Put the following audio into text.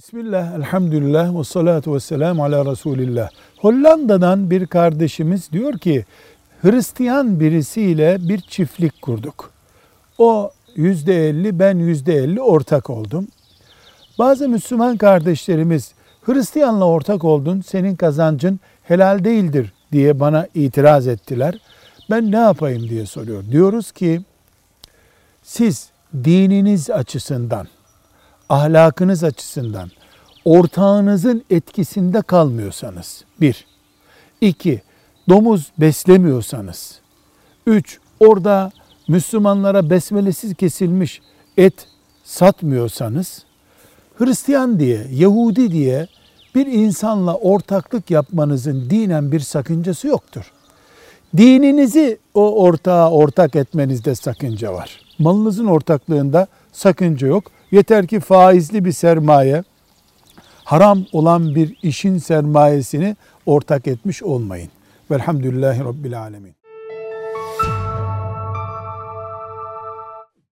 Bismillah, elhamdülillah ve salatu ve selamu ala Resulillah. Hollanda'dan bir kardeşimiz diyor ki, Hristiyan birisiyle bir çiftlik kurduk. O yüzde elli, ben yüzde elli ortak oldum. Bazı Müslüman kardeşlerimiz, Hristiyanla ortak oldun, senin kazancın helal değildir diye bana itiraz ettiler. Ben ne yapayım diye soruyor. Diyoruz ki, siz dininiz açısından, ahlakınız açısından ortağınızın etkisinde kalmıyorsanız bir, iki, domuz beslemiyorsanız, üç, orada Müslümanlara besmelesiz kesilmiş et satmıyorsanız, Hristiyan diye, Yahudi diye bir insanla ortaklık yapmanızın dinen bir sakıncası yoktur. Dininizi o ortağa ortak etmenizde sakınca var. Malınızın ortaklığında sakınca yok. Yeter ki faizli bir sermaye, haram olan bir işin sermayesini ortak etmiş olmayın. Velhamdülillahi Rabbil Alemin.